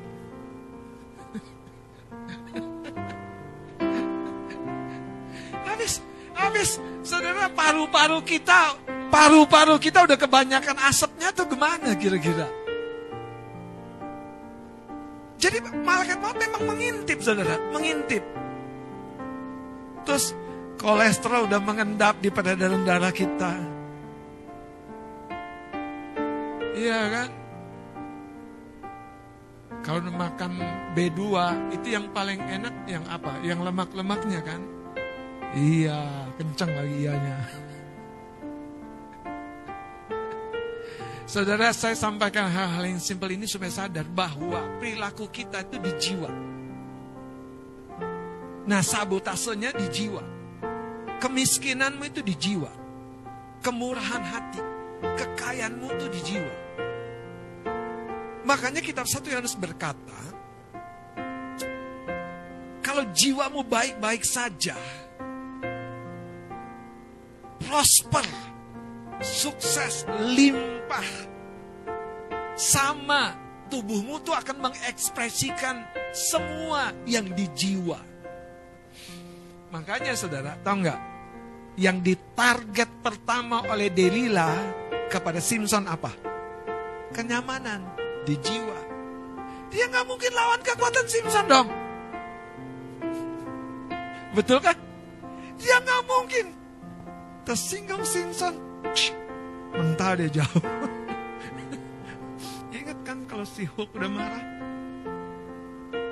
habis, habis, saudara paru-paru kita, paru-paru kita udah kebanyakan asapnya tuh gimana kira-kira? Jadi malaikat maut memang mengintip saudara, mengintip. Terus kolesterol udah mengendap di peredaran darah kita. Iya kan? Kalau makan B2 itu yang paling enak yang apa? Yang lemak-lemaknya kan? Iya, kencang lagi ianya. Saudara, saya sampaikan hal-hal yang simpel ini supaya sadar bahwa perilaku kita itu di jiwa. Nah, sabotasenya di jiwa. Kemiskinanmu itu di jiwa. Kemurahan hati, kekayaanmu itu di jiwa. Makanya kitab satu Yohanes berkata, kalau jiwamu baik-baik saja, prosper, sukses, limpah, sama tubuhmu tuh akan mengekspresikan semua yang di jiwa. Makanya saudara, tahu nggak? Yang ditarget pertama oleh Delila kepada Simpson apa? Kenyamanan di jiwa. Dia nggak mungkin lawan kekuatan Simpson dong. Betul kan? Dia nggak mungkin. Tersinggung Simpson, mentah dia jauh. (laughs) Ingat kan kalau si Hulk udah marah?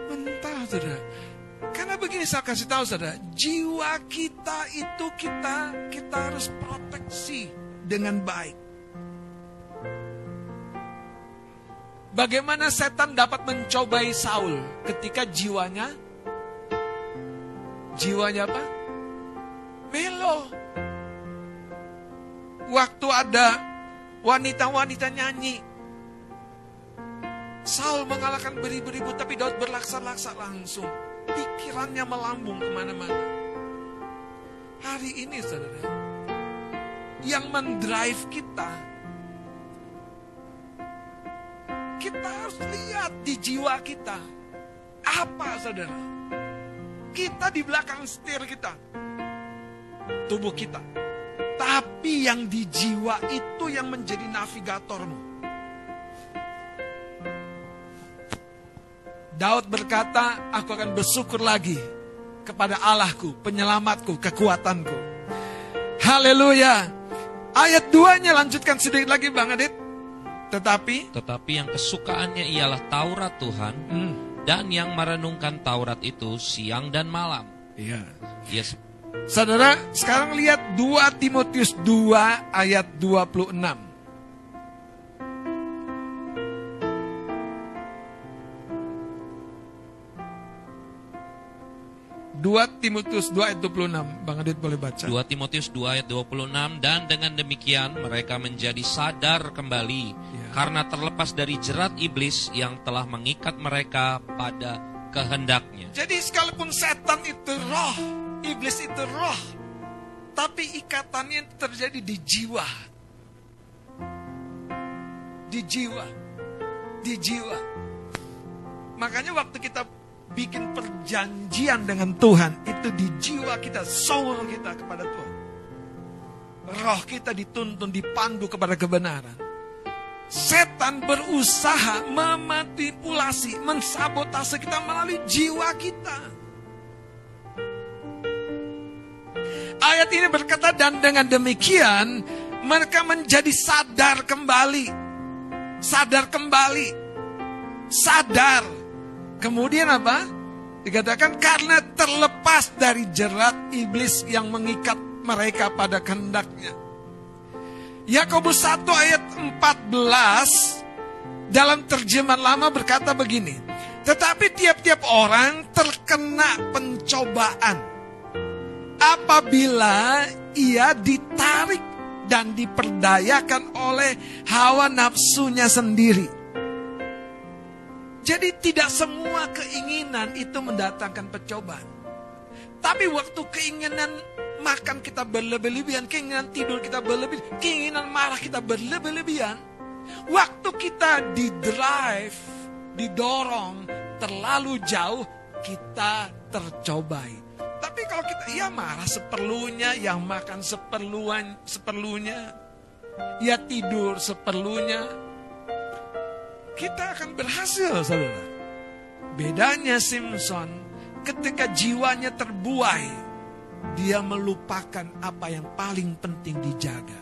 Mentah saudara. Karena begini saya kasih tahu saudara, jiwa kita itu kita kita harus proteksi dengan baik. Bagaimana setan dapat mencobai Saul ketika jiwanya jiwanya apa? Melo. Waktu ada wanita-wanita nyanyi. Saul mengalahkan beribu-ribu tapi Daud berlaksa-laksa langsung. Pikirannya melambung ke mana-mana. Hari ini saudara, yang mendrive kita, kita harus lihat di jiwa kita. Apa saudara? Kita di belakang setir kita. Tubuh kita. Tapi yang di jiwa itu yang menjadi navigatormu. Daud berkata, aku akan bersyukur lagi kepada Allahku, penyelamatku, kekuatanku. Haleluya. Ayat 2-nya lanjutkan sedikit lagi Bang Adit. Tetapi Tetapi yang kesukaannya ialah Taurat Tuhan hmm, dan yang merenungkan Taurat itu siang dan malam. iya. Yes. Saudara, sekarang lihat 2 Timotius 2 ayat 26. Dua Timotius 2 ayat 26. Bang Adit boleh baca. 2 Timotius 2 ayat 26 dan dengan demikian mereka menjadi sadar kembali Ya. karena terlepas dari jerat iblis yang telah mengikat mereka pada kehendaknya. Jadi sekalipun setan itu roh, iblis itu roh, tapi ikatannya terjadi di jiwa. Di jiwa. Di jiwa. Makanya waktu kita bikin perjanjian dengan Tuhan, itu di jiwa kita, soul kita kepada Tuhan. Roh kita dituntun, dipandu kepada kebenaran. Setan berusaha memanipulasi, mensabotase kita melalui jiwa kita. Ayat ini berkata dan dengan demikian mereka menjadi sadar kembali. Sadar kembali. Sadar. Kemudian apa? Dikatakan karena terlepas dari jerat iblis yang mengikat mereka pada kehendaknya. Yakobus 1 ayat 14 dalam terjemahan lama berkata begini. Tetapi tiap-tiap orang terkena pencobaan apabila ia ditarik dan diperdayakan oleh hawa nafsunya sendiri. Jadi tidak semua keinginan itu mendatangkan percobaan. Tapi waktu keinginan makan kita berlebih-lebihan, keinginan tidur kita berlebih, keinginan marah kita berlebih-lebihan. Waktu kita di drive, didorong terlalu jauh, kita tercobai. Tapi kalau kita ya marah seperlunya, yang makan seperluan seperlunya, ya tidur seperlunya, kita akan berhasil, saudara. Bedanya Simpson, ketika jiwanya terbuai, dia melupakan apa yang paling penting dijaga,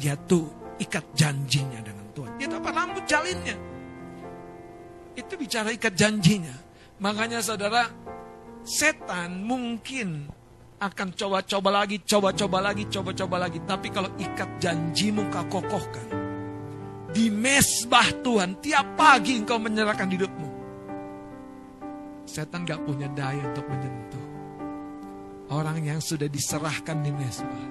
yaitu ikat janjinya dengan Tuhan. Itu apa rambut jalinnya? Itu bicara ikat janjinya. Makanya saudara, setan mungkin akan coba-coba lagi, coba-coba lagi, coba-coba lagi. Tapi kalau ikat janjimu kau kokohkan, di mesbah Tuhan, tiap pagi engkau menyerahkan hidupmu. Setan gak punya daya untuk menyentuh. Orang yang sudah diserahkan di mesbah.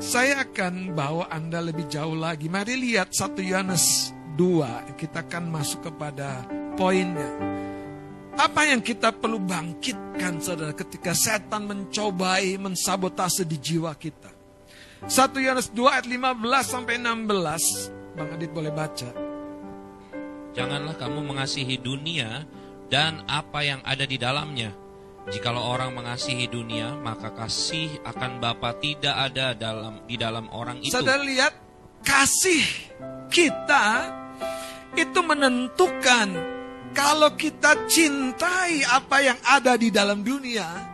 Saya akan bawa Anda lebih jauh lagi. Mari lihat 1 Yohanes 2. Kita akan masuk kepada poinnya. Apa yang kita perlu bangkitkan saudara ketika setan mencobai mensabotase di jiwa kita. 1 Yohanes 2 ayat 15 sampai 16. Bang Adit boleh baca. Janganlah kamu mengasihi dunia dan apa yang ada di dalamnya. Jikalau orang mengasihi dunia, maka kasih akan Bapa tidak ada dalam di dalam orang itu. Saudara lihat, kasih kita itu menentukan kalau kita cintai apa yang ada di dalam dunia.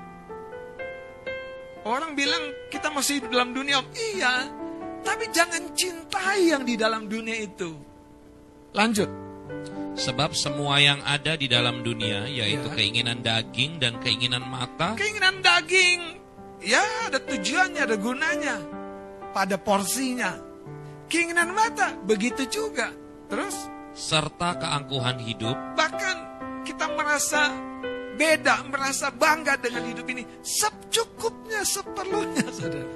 Orang bilang kita masih hidup dalam dunia, iya, tapi jangan cintai yang di dalam dunia itu. Lanjut. Sebab semua yang ada di dalam dunia yaitu Ya. keinginan daging dan keinginan mata Keinginan daging, ya ada tujuannya, ada gunanya. Pada porsinya. Keinginan mata, begitu juga. Terus, serta keangkuhan hidup bahkan kita merasa beda, merasa bangga dengan hidup ini. Secukupnya, seperlunya, saudara.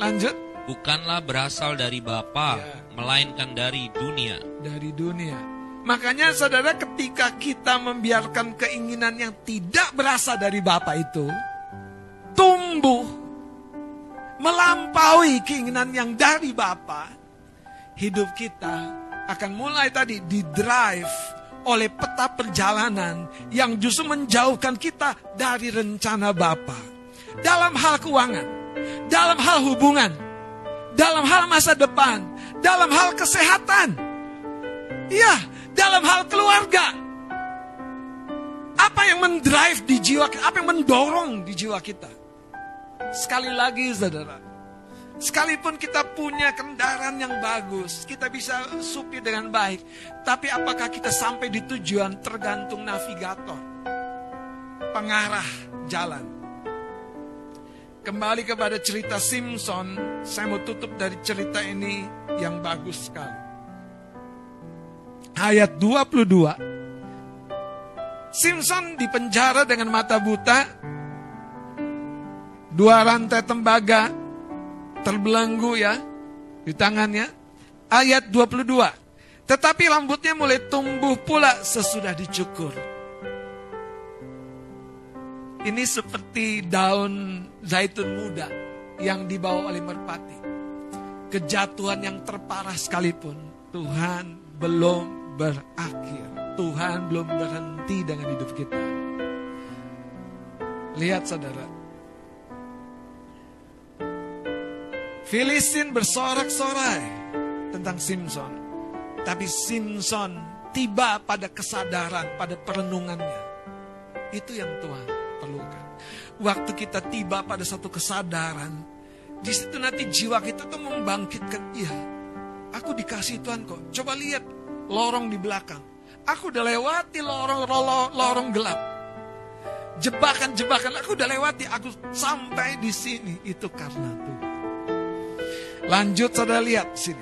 Lanjut. bukanlah berasal dari Bapa, Ya. melainkan dari dunia. Dari dunia. Makanya saudara ketika kita membiarkan keinginan yang tidak berasal dari Bapa itu. Tumbuh. Melampaui keinginan yang dari Bapa. Hidup kita akan mulai tadi di drive oleh peta perjalanan yang justru menjauhkan kita dari rencana Bapa. Dalam hal keuangan, dalam hal hubungan, dalam hal masa depan, dalam hal kesehatan. Iya, dalam hal keluarga. Apa yang mendrive di jiwa kita, apa yang mendorong di jiwa kita? Sekali lagi saudara, sekalipun kita punya kendaraan yang bagus, kita bisa supir dengan baik, tapi apakah kita sampai di tujuan tergantung navigator, pengarah jalan. Kembali kepada cerita Simpson, saya mau tutup dari cerita ini yang bagus sekali. Ayat 22. Simpson dipenjara dengan mata buta, dua rantai tembaga terbelenggu ya di tangannya. Ayat 22. Tetapi rambutnya mulai tumbuh pula sesudah dicukur. Ini seperti daun zaitun muda yang dibawa oleh merpati. Kejatuhan yang terparah sekalipun, Tuhan belum berakhir. Tuhan belum berhenti dengan hidup kita. Lihat saudara. Filistin bersorak-sorai tentang Simpson. Tapi Simpson tiba pada kesadaran, pada perenungannya. Itu yang Tuhan perlukan. Waktu kita tiba pada satu kesadaran, di situ nanti jiwa kita tuh membangkitkan, iya, aku dikasih Tuhan kok. Coba lihat lorong di belakang. Aku udah lewati lorong lorong, lorong gelap. Jebakan-jebakan aku udah lewati, aku sampai di sini itu karena Tuhan. Lanjut saudara lihat sini.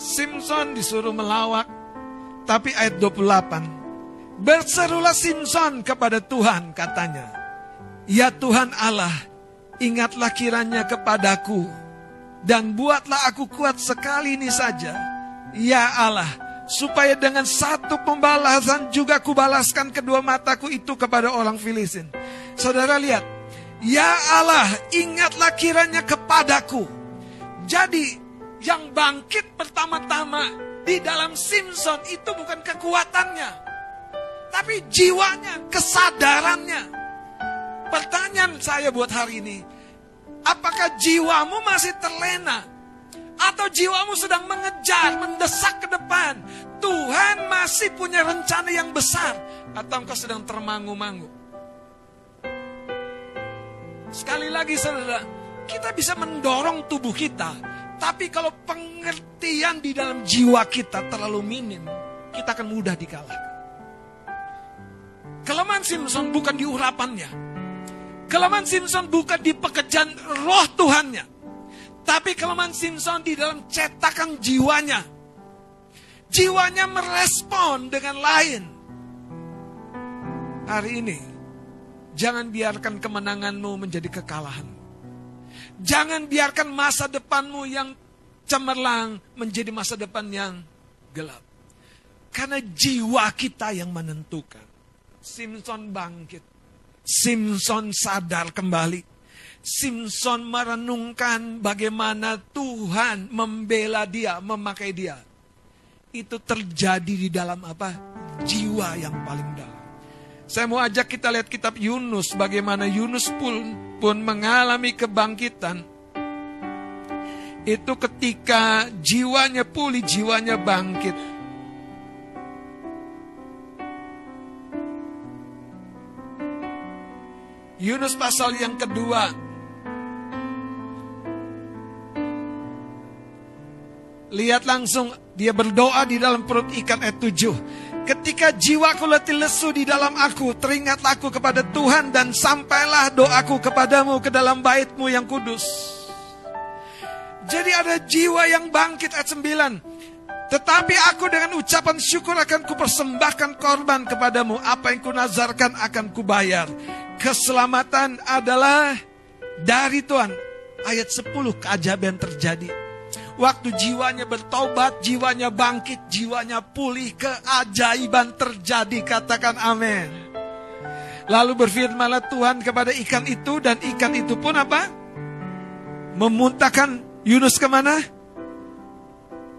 Simpson disuruh melawak, tapi ayat 28. Berserulah Simpson kepada Tuhan katanya. Ya Tuhan Allah, ingatlah kiranya kepadaku. Dan buatlah aku kuat sekali ini saja. Ya Allah, supaya dengan satu pembalasan juga kubalaskan kedua mataku itu kepada orang Filistin. Saudara lihat, Ya Allah, ingatlah kiranya kepadaku. Jadi, yang bangkit pertama-tama di dalam Simpson itu bukan kekuatannya. tapi jiwanya, kesadarannya. Pertanyaan saya buat hari ini, apakah jiwamu masih terlena? Atau jiwamu sedang mengejar, mendesak ke depan? Tuhan masih punya rencana yang besar. Atau engkau sedang termangu-mangu? Sekali lagi saudara, kita bisa mendorong tubuh kita. Tapi kalau pengertian di dalam jiwa kita terlalu minim, kita akan mudah dikalahkan. Kelemahan Simpson bukan di urapannya. Kelemahan Simpson bukan di pekerjaan roh Tuhannya. Tapi kelemahan Simpson di dalam cetakan jiwanya. Jiwanya merespon dengan lain. Hari ini, Jangan biarkan kemenanganmu menjadi kekalahan. Jangan biarkan masa depanmu yang cemerlang menjadi masa depan yang gelap. Karena jiwa kita yang menentukan. Simpson bangkit. Simpson sadar kembali. Simpson merenungkan bagaimana Tuhan membela dia, memakai dia. Itu terjadi di dalam apa? Jiwa yang paling dalam. Saya mau ajak kita lihat kitab Yunus, bagaimana Yunus pun, pun mengalami kebangkitan. Itu ketika jiwanya pulih, jiwanya bangkit. Yunus pasal yang kedua. Lihat langsung dia berdoa di dalam perut ikan ayat 7. Ketika jiwaku letih lesu di dalam aku, teringatlah aku kepada Tuhan dan sampailah doaku kepadamu ke dalam baitmu yang kudus. Jadi ada jiwa yang bangkit ayat 9. Tetapi aku dengan ucapan syukur akan kupersembahkan korban kepadamu. Apa yang kunazarkan akan kubayar. Keselamatan adalah dari Tuhan. Ayat 10 keajaiban terjadi Waktu jiwanya bertobat, jiwanya bangkit, jiwanya pulih, keajaiban terjadi. Katakan amin. Lalu berfirmanlah Tuhan kepada ikan itu dan ikan itu pun apa? Memuntahkan Yunus ke mana?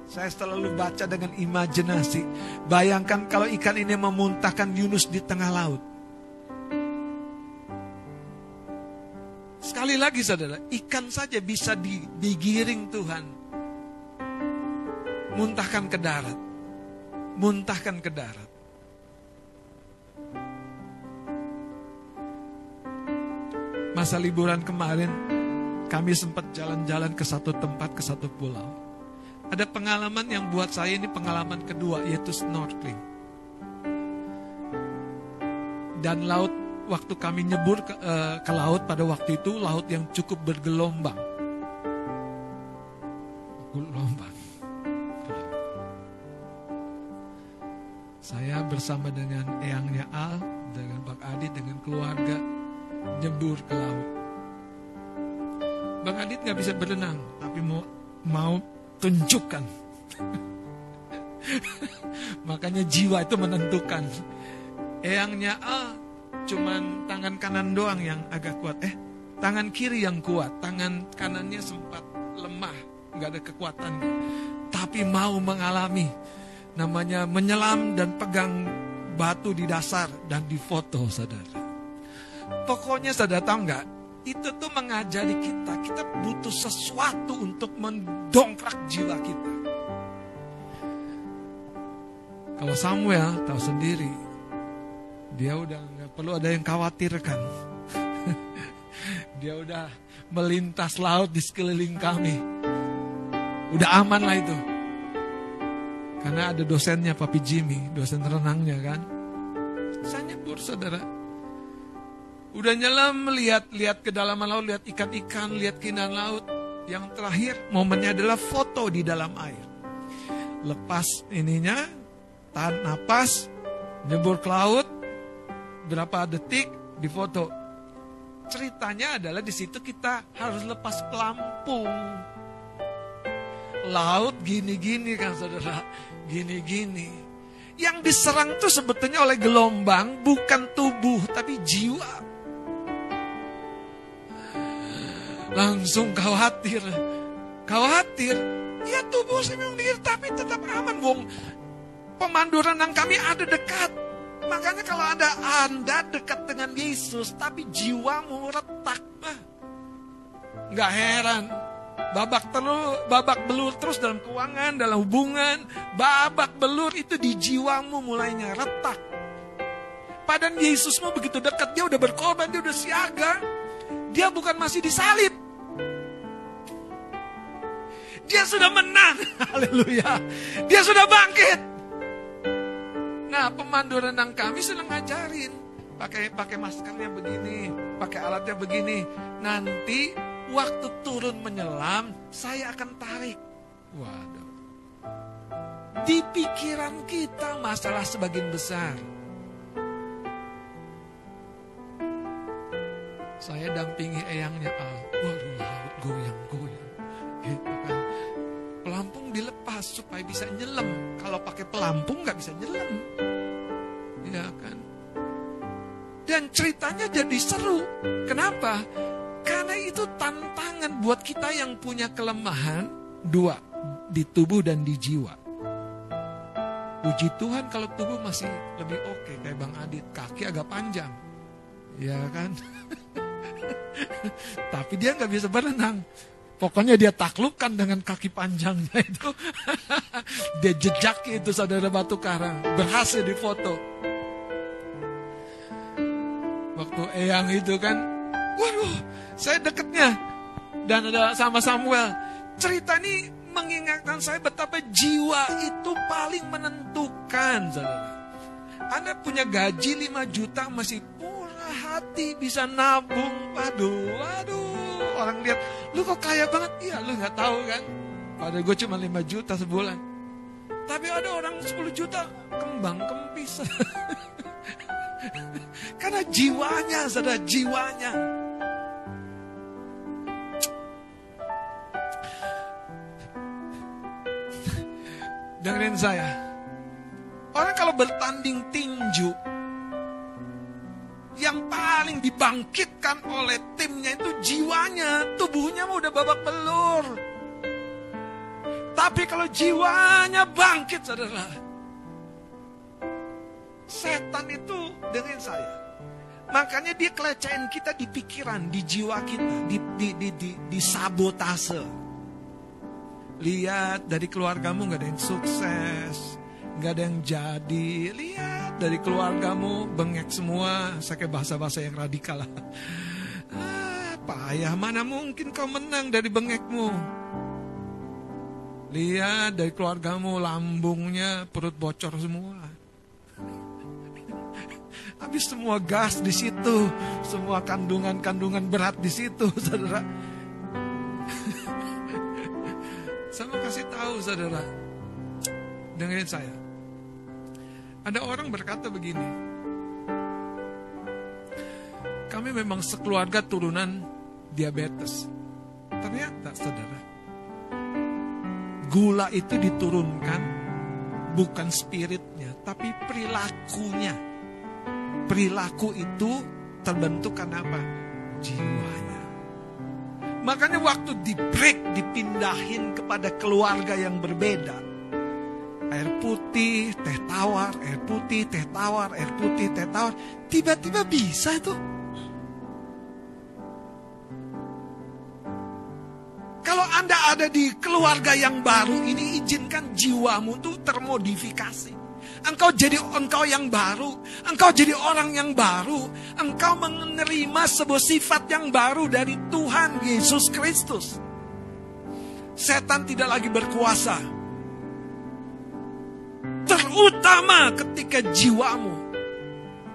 Saya selalu baca dengan imajinasi. Bayangkan kalau ikan ini memuntahkan Yunus di tengah laut. Sekali lagi saudara, ikan saja bisa digiring Tuhan muntahkan ke darat. Muntahkan ke darat. Masa liburan kemarin, kami sempat jalan-jalan ke satu tempat, ke satu pulau. Ada pengalaman yang buat saya ini pengalaman kedua, yaitu snorkeling. Dan laut, waktu kami nyebur ke, uh, ke laut pada waktu itu, laut yang cukup bergelombang. Bersama dengan eyangnya Al, dengan Bang Adit, dengan keluarga, nyebur ke laut. Bang Adit nggak bisa berenang, tapi mau mau tunjukkan. (laughs) Makanya jiwa itu menentukan. Eyangnya Al cuman tangan kanan doang yang agak kuat. Eh, tangan kiri yang kuat, tangan kanannya sempat lemah, nggak ada kekuatannya. Tapi mau mengalami namanya menyelam dan pegang batu di dasar dan difoto saudara. Pokoknya saudara tahu nggak? Itu tuh mengajari kita, kita butuh sesuatu untuk mendongkrak jiwa kita. Kalau Samuel tahu sendiri, dia udah nggak perlu ada yang khawatirkan. (laughs) dia udah melintas laut di sekeliling kami. Udah aman lah itu. Karena ada dosennya Papi Jimmy, dosen renangnya kan. Saya nyebur saudara. Udah nyelam melihat lihat ke dalam laut, lihat ikan-ikan, lihat keindahan laut. Yang terakhir momennya adalah foto di dalam air. Lepas ininya, tahan napas, nyebur ke laut, berapa detik di foto. Ceritanya adalah di situ kita harus lepas pelampung laut gini-gini kan saudara gini-gini. Yang diserang tuh sebetulnya oleh gelombang bukan tubuh tapi jiwa. Langsung khawatir. Khawatir. Ya tubuh saya memang tapi tetap aman. Wong pemandu renang kami ada dekat. Makanya kalau ada Anda dekat dengan Yesus, tapi jiwamu retak, bah. Nggak heran. Babak terus, babak belur terus dalam keuangan, dalam hubungan. Babak belur itu di jiwamu mulainya retak. Padahal Yesusmu begitu dekat, dia udah berkorban, dia udah siaga. Dia bukan masih disalib. Dia sudah menang. (laughs) Haleluya. Dia sudah bangkit. Nah, pemandu renang kami sedang ngajarin. Pakai pakai maskernya begini, pakai alatnya begini. Nanti waktu turun menyelam, saya akan tarik. Waduh. Di pikiran kita masalah sebagian besar. Saya dampingi eyangnya Al. Waduh, laut goyang-goyang. Gitu kan. Pelampung dilepas supaya bisa nyelam. Kalau pakai pelampung nggak bisa nyelam. Ya kan. Dan ceritanya jadi seru. Kenapa? Karena itu tantangan buat kita yang punya kelemahan dua di tubuh dan di jiwa. Puji Tuhan kalau tubuh masih lebih oke kayak Bang Adit, kaki agak panjang. Ya kan? (laughs) Tapi dia nggak bisa berenang. Pokoknya dia taklukkan dengan kaki panjangnya itu. (laughs) dia jejaki itu saudara batu karang. Berhasil difoto. Waktu Eyang itu kan, waduh, saya deketnya. Dan ada sama Samuel. Cerita ini mengingatkan saya betapa jiwa itu paling menentukan, saudara. Anda punya gaji 5 juta masih murah hati bisa nabung. Waduh, waduh. Orang lihat, lu kok kaya banget? Iya, lu nggak tahu kan? Padahal gue cuma 5 juta sebulan. Tapi ada orang 10 juta kembang kempis. (laughs) Karena jiwanya, saudara, jiwanya. Dengerin saya. Orang kalau bertanding tinju, yang paling dibangkitkan oleh timnya itu jiwanya, tubuhnya udah babak belur. Tapi kalau jiwanya bangkit, saudara, setan itu dengan saya. Makanya dia kelecehan kita di pikiran, di jiwa kita, di, di, di, di, di sabotase. Lihat dari keluargamu gak ada yang sukses, gak ada yang jadi. Lihat dari keluargamu bengek semua, kayak bahasa-bahasa yang radikal lah. (laughs) Ah, payah, mana mungkin kau menang dari bengekmu. Lihat dari keluargamu lambungnya perut bocor semua. (laughs) Habis semua gas di situ, semua kandungan-kandungan berat di situ, (laughs) saudara. Saya mau kasih tahu, saudara. Dengerin saya. Ada orang berkata begini. Kami memang sekeluarga turunan diabetes. Ternyata, saudara, gula itu diturunkan bukan spiritnya, tapi perilakunya. Perilaku itu terbentuk karena apa? Jiwanya. Makanya waktu di break dipindahin kepada keluarga yang berbeda. Air putih, teh tawar, air putih, teh tawar, air putih, teh tawar. Tiba-tiba bisa tuh. Kalau Anda ada di keluarga yang baru ini izinkan jiwamu tuh termodifikasi. Engkau jadi engkau yang baru, engkau jadi orang yang baru, engkau menerima sebuah sifat yang baru dari Tuhan Yesus Kristus. Setan tidak lagi berkuasa. Terutama ketika jiwamu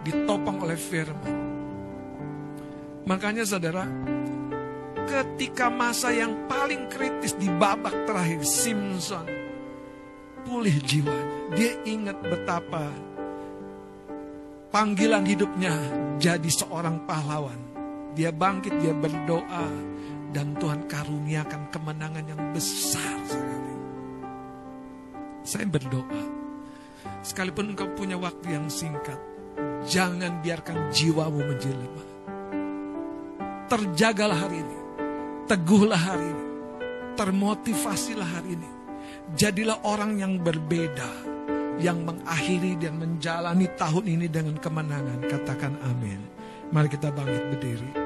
ditopang oleh firman. Makanya saudara, ketika masa yang paling kritis di babak terakhir Simpson pulih jiwanya. Dia ingat betapa panggilan hidupnya jadi seorang pahlawan. Dia bangkit, dia berdoa dan Tuhan karuniakan kemenangan yang besar sekali. Saya berdoa, sekalipun engkau punya waktu yang singkat, jangan biarkan jiwamu menjelma. Terjagalah hari ini teguhlah hari ini. Termotivasilah hari ini. Jadilah orang yang berbeda. yang mengakhiri dan menjalani tahun ini dengan kemenangan. Katakan amin. Mari kita bangkit berdiri.